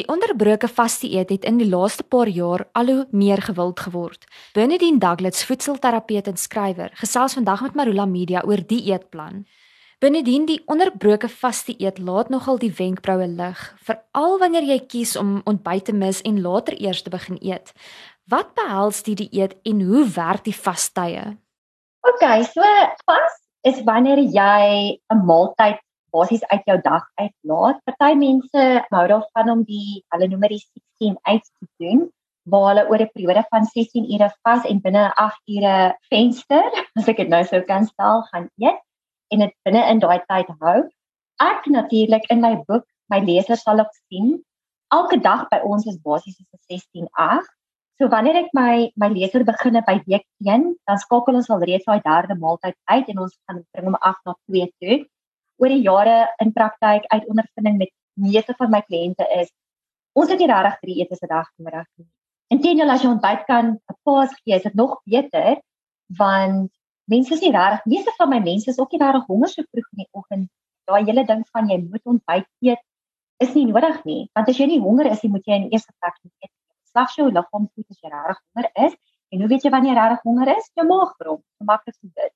Die onderbroke vasdieet het in die laaste paar jaar al hoe meer gewild geword. Bernadine Douglas, voedselterapeut en skrywer, gesels vandag met Marula Media oor die eetplan. Bernadine, die onderbroke vasdieet laat nogal die wenkbroue lig, veral wanneer jy kies om ontbyt te mis en later eers te begin eet. Wat behels die dieet en hoe werk die vastye? OK, so vas is wanneer jy 'n maaltyd basies uit jou dag uitlaat. Party mense hou daarvan om die hulle noem dit 16-8 te doen waar hulle oor 'n periode van 16 ure vas en binne 8 ure venster, as ek dit nou sou kan stel, gaan eet en dit binne in daai tyd hou. Ek natuurlik in my boek, my lesers sal ook sien, elke dag by ons is basies so 16-8. So wanneer ek my my leser beginne by week 1, dan skakel ons al reeds daai derde maaltyd uit en ons gaan bring hom af na 2 toe oor die jare in praktyk uit ondervinding met meeste van my kliënte is ons het nie regtig drie etes 'n dag nodig nie. Inteendeel as jy ontbyt kan 'n paas gee, is dit nog beter want mense is nie regtig meeste van my mense is ook nie regtig honger so vroeg in die oggend. Daai hele ding van jy moet ontbyt eet is nie nodig nie, want as jy nie honger is nie, moet jy in die eerste plek eet. Slag jou liggaam voed as jy regtig honger is. En hoe weet jy wanneer jy regtig honger is? Jou maag brom. Maklik so dit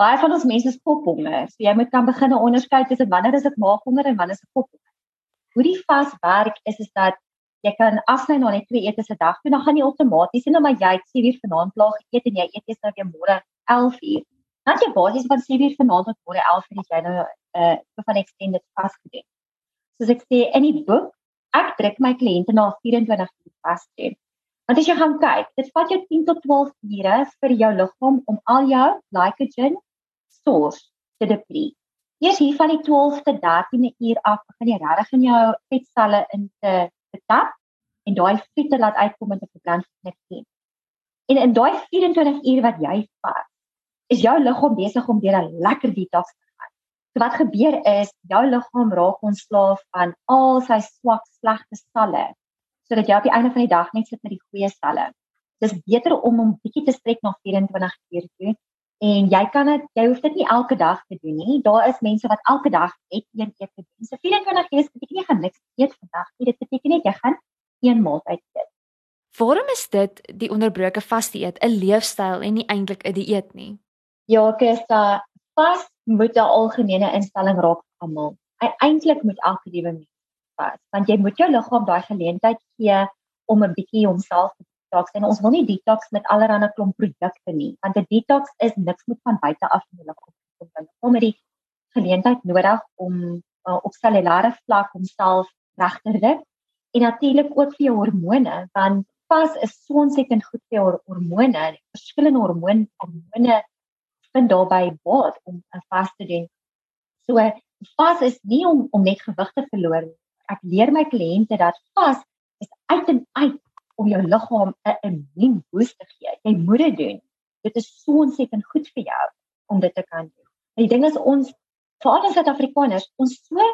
baie van ons mense is pophonger. So jy moet kan begin onderskei tussen wanneer is dit maaghonger en wanneer is dit pophonger. Hoe die vas werk is is dat jy kan afsny na net twee etes 'n dag, dan gaan jy outomaties en dan maar jy het 7 uur vanaand klaar geëet en jy eet eers nou weer môre 11 uur. Dan jy basies van 7 uur vanaand tot môre 11 uur jy nou 'n uh, van extended fast gedoen. Soos ek sê die boek, ek druk my kliënte na 24 uur vas doen. Want as jy gaan kyk, dit vat jou 10 tot 12 ure vir jou liggaam om al jou glycogen stores te deplete. Eers hier van die 12ste 13de uur af begin jy regtig in jou vetselle in te te tap en daai vette laat uitkom in te verbrand net sien. En in daai 24 uur wat jy vat, is jou liggaam besig om deur 'n lekker detox te gaan. So wat gebeur is jou liggaam raak ontslaaf van al sy swak slegte selle sodat jy op die einde van die dag net sit met die goeie selle. Dis beter om hom bietjie te strek na 24 uur toe En jy kan dit jy hoef dit nie elke dag te doen nie. Daar is mense wat elke dag net een eet te doen. So 24 uur beteken jy gaan niks eet vandag nie. Dit beteken net jy gaan een maaltyd eet. Waarom is dit die onderbroke vasdieet 'n leefstyl en nie eintlik 'n dieet nie? Ja, Kessa, vas moet 'n algemene instelling raak vir almal. Eintlik moet elke liewe mens vas, want jy moet jou liggaam daai geleentheid gee om 'n bietjie homself te detox en ons wil nie detox met allerlei klomp produkte nie want 'n detox is niks moet van buite af in jou liggaam kom kom met die geleentheid nodig om uh, op cellulêre vlak homself reg te rig en natuurlik ook vir jou hormone want vas is so ontsettend goed vir jou hormone verskillende hormoon hormone vind daarbey baat om 'n vas te doen. So vas is nie om om net gewig te verloor ek leer my kliënte dat vas is uit en uit om jou liggaam 'n immuun boost te gee. Jy moet dit doen. Dit is so ontsettend goed vir jou om dit te kan doen. En die ding is ons veral as Suid-Afrikaners, ons so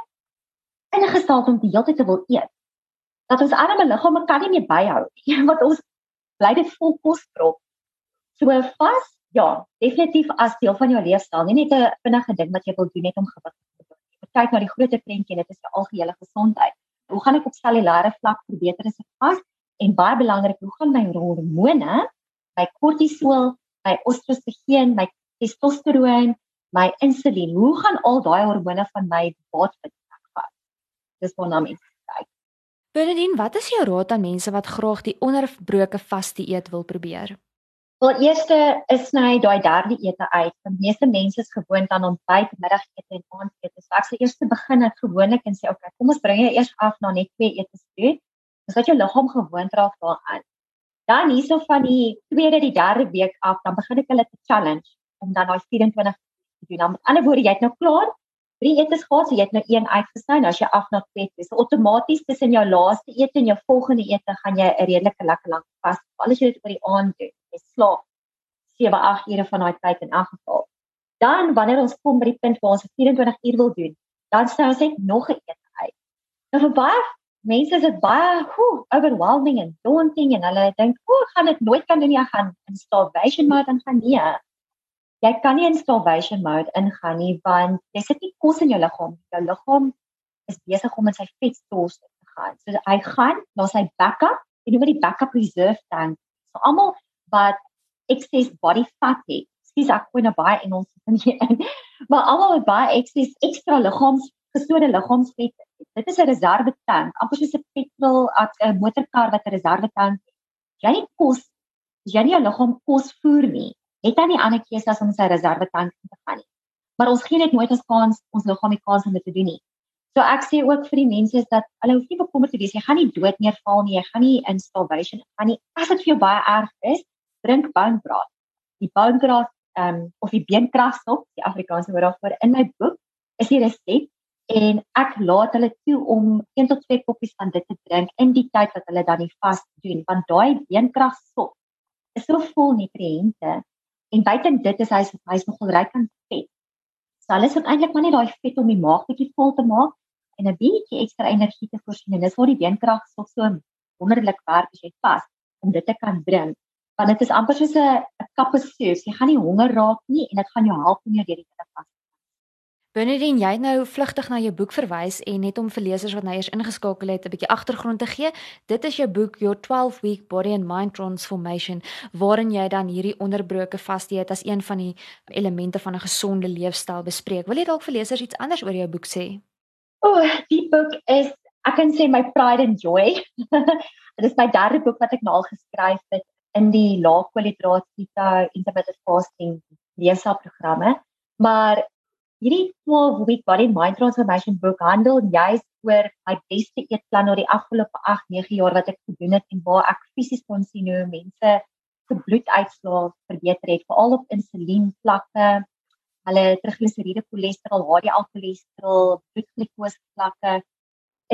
ingestel om die hele tyd te wil eet. Dat ons arme liggame kan nie meer byhou nie, want ons bly dit vol kos prop. So vas, ja, definitief as deel van jou leefstyl, nie net 'n vinnige ding wat jy wil doen net om gewig te verloor. Kyk na die groter prentjie, dit is jou algehele gesondheid. Hoe gaan ek op cellulêre vlak verbeter as ek vas? En baie belangrik hoe gaan my hormone, my kortisol, my oestrogen, my testosteron, my insulien, hoe gaan al daai hormone van my baat vind? Dis wat nou mense kyk. Bernardine, wat is jou raad aan mense wat graag die onderbroke vaste eet wil probeer? Wel, eerste is sny daai derde ete uit. Want meeste mense is gewoond aan ontbyt, middagete en aandete. So ek sal eers begin ek gewoonlik en sê, "Oké, okay, kom ons bring jy eers af na net twee etes toe." Is dat jou liggaam gewoond raak daaraan. Dan hierso van die tweede die derde week af, dan begin ek hulle te challenge om dan daai 24 te doen. Dan met ander woorde, jy het nou klaar drie etes gehad, so jy het nou een uitgesny, nou as jy af na twee is, so outomaties tussen jou laaste ete en jou volgende ete gaan jy 'n redelike lekker lank vas. Al as jy dit oor die aand doen, jy slaap 7, 8 ure van daai tyd in elk geval. Dan wanneer ons kom by die punt waar ons 24 uur wil doen, dan sê ons net nog 'n ete uit. Nou vir baie mense is dit baie hoe overwhelming en daunting en hulle dink o, oh, gaan dit nooit kan doen jy gaan in starvation mode dan gaan nee. Jy kan nie in starvation mode ingaan nie want jy sit nie kos in jou liggaam. Jou liggaam is besig om in sy vetstors te gaan. So hy gaan na sy backup, jy noem dit die backup reserve tank. So almal wat excess body fat het, skielik ek kon nou baie Engels in hier in. Maar almal wat baie excess ekstra liggaams gesonde liggaamsvet. Dit is 'n reserve tank, amper soos 'n petrol 'n motorkar wat 'n reserve tank het. Jy nie kos jy nie jou liggaam kos voer nie. Het hy nie ander keuse as om sy reserve tank te gaan nie. Maar ons gee net nooit ons kans ons liggaam die kans om dit te doen nie. So ek sê ook vir die mense is dat hulle hoef nie bekommerd te wees jy gaan nie dood neerval nie, jy gaan nie in starvation gaan nie. As dit vir jou baie erg is, drink bone broth. Die bone broth ehm um, of die beenkragsop, die Afrikaanse woord daarvoor in my boek is die resep en ek laat hulle toe om 1 tot 2 koppies van dit te drink in die tyd wat hulle dan die vas doen want daai beenkragsop is so vol nutriënte en buiten dit is hy hy's nogal ryk aan vet. So hulle sit eintlik maar net daai vet om die maag bietjie vol te maak en 'n bietjie ekstra energie te voorsien en dis waar die beenkragsop so wonderlik werk as jy vas om dit te kan drink want dit is amper soos 'n kappe soos. Jy gaan nie honger raak nie en dit gaan jou help om jou deur die tyd vas. Bernardine, jy het nou vlugtig na jou boek verwys en net om vir lesers wat nou eers ingeskakel het 'n bietjie agtergrond te gee. Dit is jou boek Your 12 Week Body and Mind Transformation waarin jy dan hierdie onderbroke vasdieet as een van die elemente van 'n gesonde leefstyl bespreek. Wil jy dalk vir lesers iets anders oor jou boek sê? O, oh, die boek is ek kan sê my pride and joy. Dit is my derde boek wat ek nou al geskryf het in die lae kwaliteit keto intermittent fasting leefstylprogramme. Maar hierdie 12 week body mind transformation book handel juist oor my beste eetplan oor die afgelope 8, 9 jaar wat ek gedoen het en waar ek fisies kon sien hoe mense se bloeduitslae verbeter het, veral op insulien vlakke, hulle trigliseriede, cholesterol, HDL cholesterol, bloedglukose vlakke.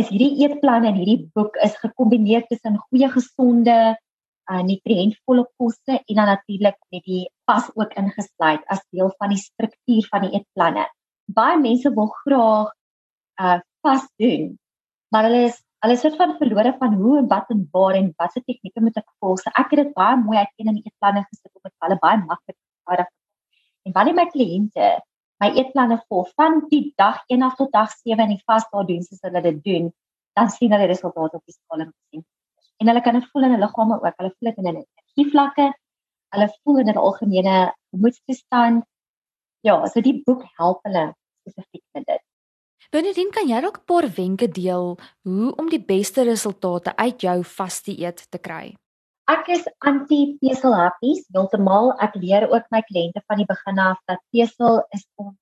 Is hierdie eetplan en hierdie boek is gekombineer tussen goeie gesonde uh, nutriëntvolle kosse en dan natuurlik met die pas ook ingesluit as deel van die struktuur van die eetplanne. Baie mense wil graag uh vas doen, maar hulle is hulle is van verlore van hoe en wat en waar en watse tegnieke moet ek volg. So ek het dit baie mooi uitken in die eetplanne gesit om dit hulle baie maklik te vaar. En wanneer my kliënte my eetplanne volg van die dag 1 af tot dag 7 in die vasdae doen soos hulle dit doen, dan sien hulle resultate op die skaal en sien en hulle kan dit voel in hulle liggame ook. Hulle voel dit in hulle energievlakke. Hulle voel in hulle algemene gemoedstoestand. Ja, so die boek help hulle spesifiek met dit. Benedien, kan jy dalk 'n paar wenke deel hoe om die beste resultate uit jou vaste eet te kry? Ek is anti-pesel happies. Heeltemal, ek leer ook my kliënte van die begin af dat pesel is om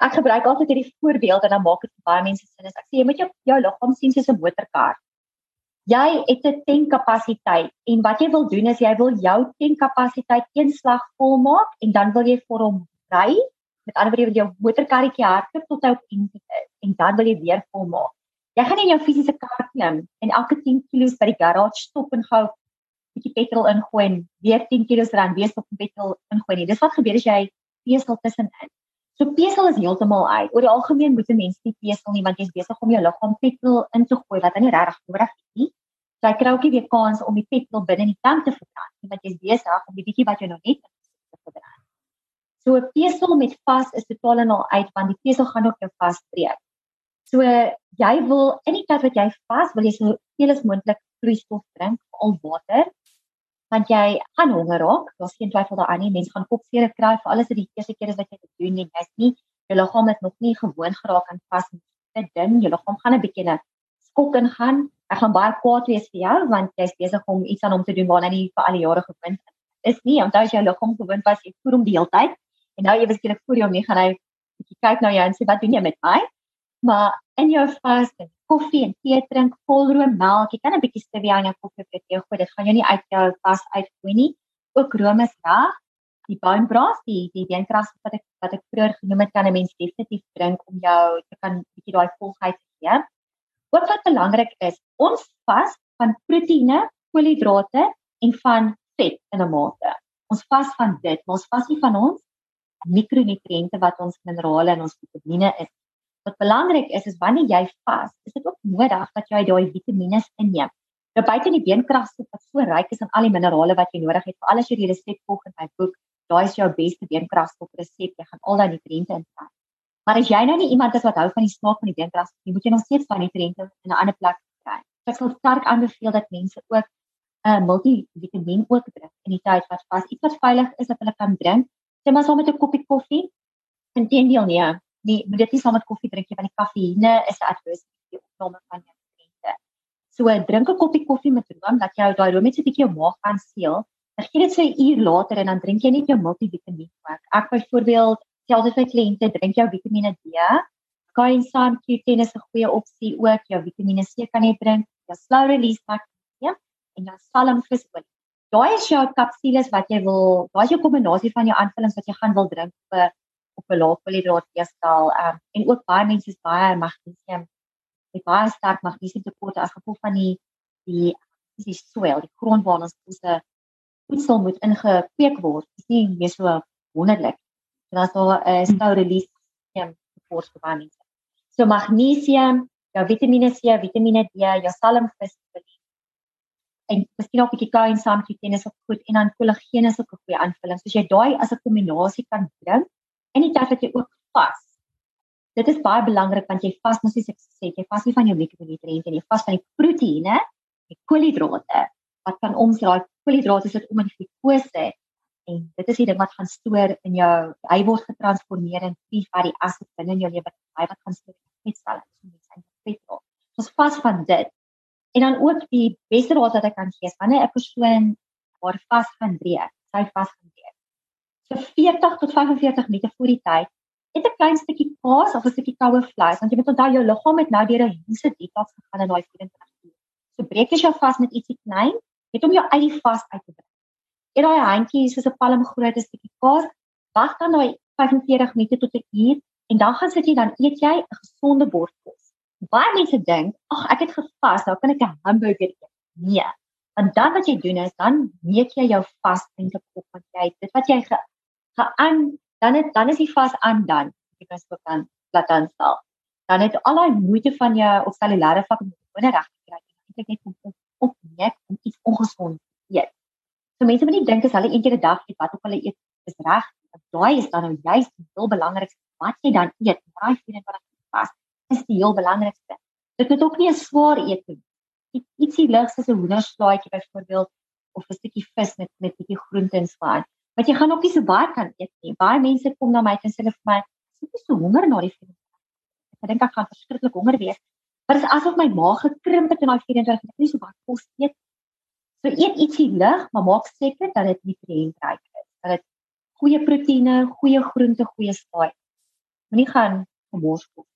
Ek gebruik altyd hierdie voorbeeld en dan maak dit vir baie mense sin. Ek sê jy moet jou jou liggaam sien soos 'n motorkar jy het 'n tankkapasiteit en wat jy wil doen is jy wil jou tankkapasiteit eenslag volmaak en dan wil jy vir hom ry met ander woorde jou motorkarretjie hardloop tot hy op insit is en dan wil jy weer volmaak. Jy gaan in jou fisiese kar klim en elke 10 kg by die garage stop en gou 'n bietjie petrol ingooi en weer 10 kg ran weer stop en petrol ingooi nie. Dis wat gebeur as jy pesel tussenin. So pesel is heeltemal uit. Oor die algemeen moet 'n mens nie pesel nie want jy's besig om jou liggaam petrol in te gooi wat nie regtig nodig is nie. So jy kry ook nie weer kans om die petrol binne in die tank te verbrand nie want jy's besig om die bietjie wat jy nog net te verbrand. So 'n pesel met vas is totaal en al uit want die pesel gaan ook jou vasbreek. So jy wil in die tyd wat jy vas wil jy so veel as moontlik vloeistof drink, al water want jy gaan honger raak. Daar's geen twyfel daaraan nie. Mense gaan kopseer kry vir alles wat die eerste keer is wat jy dit doen en jy's nie jou liggaam het nog nie gewoond geraak aan vas dit ding. Jou liggaam gaan 'n bietjie skok ingaan. Ek gaan baie kwaad wees vir jou want jy's besig om iets aan hom te doen waarna jy vir al die jare gewoond is. Is nie onthou as jou liggaam gewoond was jy voer hom die hele tyd en nou ewe skielik voer jy hom nie gaan hy bietjie kyk na jou en sê wat doen jy met my? Maar in jou vas en koffie en tee drink, volroom melk, jy kan 'n bietjie stevia in jou koffie of tee gooi. Dit gaan jou nie uit jou vas uitgooi nie. Ook room is reg. Die broth, die die beenkras wat ek wat ek vroeër genoem het, kan 'n mens definitief drink om jou te kan bietjie daai volheid te gee. Ook wat belangrik is, ons vas van proteïene, koolhidrate en van vet in 'n mate. Ons vas van dit, maar ons vas nie van ons mikronutriënte wat ons minerale en ons vitamiene is Wat belangrik is is wanneer jy vas, is dit ook nodig dat jy daai vitamiene inneem. Nou buite die beenkragstof wat so ryk is aan al die minerale wat jy nodig het, vir alles jy die resep volg in my boek, daai is jou beste beenkragstof resep. Jy gaan al daai nutriënte inkry. Maar as jy nou nie iemand is wat hou van die smaak van die beenkragstof, jy moet jy nog steeds van nutriënte in 'n ander plek kry. Ek sal sterk aanbeveel dat mense ook 'n uh, multivitamiin ook drink in die tyd wat vas iets wat veilig is dat hulle kan drink. Sê maar saam met 'n koppie koffie. Inteendeel nee, nee, moet dit nie saam met koffie drink nie want die kafeïne is adverse effek op name van nutriënte. So drink 'n koppie koffie met room dat jou daai room net so 'n bietjie jou maag kan seël. Dan gee dit so 'n uur later en dan drink jy net jou multivitamiin ook. Ek byvoorbeeld stel dit vir kliënte drink jou Vitamiene D. Coenzyme Q10 is 'n goeie opsie ook. Jou Vitamiene C kan jy drink. Jou slow release magnesium en dan salmvisolie. Daai is jou kapsules wat jy wil, daai is jou kombinasie van jou aanvullings wat jy gaan wil drink vir op 'n lae koolhidraat eestal. Ehm um, en ook baie mense is baie magnesium met baie sterk magnesium tekort as gevolg van die die die soil, die grond waar ons ons voedsel moet ingekweek word. Dit is nie meer so wonderlik. So daar's daar 'n uh, slow release magnesium tekort vir baie mense. So magnesium, jou Vitamiene C, Vitamiene D, jou salmvisolie en miskien ook 'n bietjie kain saam met tennis ook goed en dan kollageen is ook 'n goeie aanvulling. So as jy daai as 'n kombinasie kan drink en die tyd wat jy ook vas. Dit is baie belangrik want jy vas mos soos ek gesê het, jy vas nie van jou mikronutriënte en jy vas van die proteïene, die koolhidrate wat kan omdraai. Koolhidrate sit om in glikose en dit is die ding wat gaan stoor in jou hy word getransformeer in wat die as binne in jou lewer hy wat gaan stoor in vetcelle. So mense in vet. Ons vas van dit En dan ook die beste raad wat ek kan gee wanneer 'n persoon haar vas gaan breek, sy vas gaan breek. So 40 tot 45 minute voor die tyd, eet 'n klein stukkie kaas of 'n stukkie koue vleis, want jy moet onthou jou liggaam het nou deur 'n hielse detox gegaan in daai 24 uur. So breek jy jou vas met ietsie klein, net om jou uit die vas uit te bring. Eet daai handjie soos 'n palm groot stukkie kaas, wag dan daai 45 minute tot 'n uur en dan gaan sit jy dan eet jy 'n gesonde bord kos baie mense dink, ag ek het gevas, nou kan ek 'n hamburger eet. Nee. Want dan wat jy doen is dan meet jy jou vas eintlik op wat jy dit wat jy ge, geaan dan het dan is die vas aan dan jy kan sê dan laat dan stel. Dan het al daai moeite van jou of cellulêre vlak om binne reg te kry. Eintlik net om op, net om iets ongesond te eet. So mense moet nie dink as hulle een keer 'n dag eet wat ook hulle eet is reg. Daai is dan nou juist heel belangrik wat jy dan eet. Daai 24 vas is die heel belangrikste. Dit moet ook nie 'n swaar ete wees. Ietsie ligs soos 'n hoenderslaatjie byvoorbeeld of 'n stukkie vis met met bietjie groente en swaar. Want jy gaan ook nie so baie kan eet nie. Baie mense kom na my en sê hulle vir my, "Ek is so honger na die film." Ek dink ek gaan verskriklik honger wees. Maar dit is asof my maag gekrimp het in daai 24 uur. Ek nie so baie kos eet. So eet ietsie lig, maar maak seker dat dit nutriëntryk is. Dat dit goeie proteïene, goeie groente, goeie saai. Moenie gaan gemors kos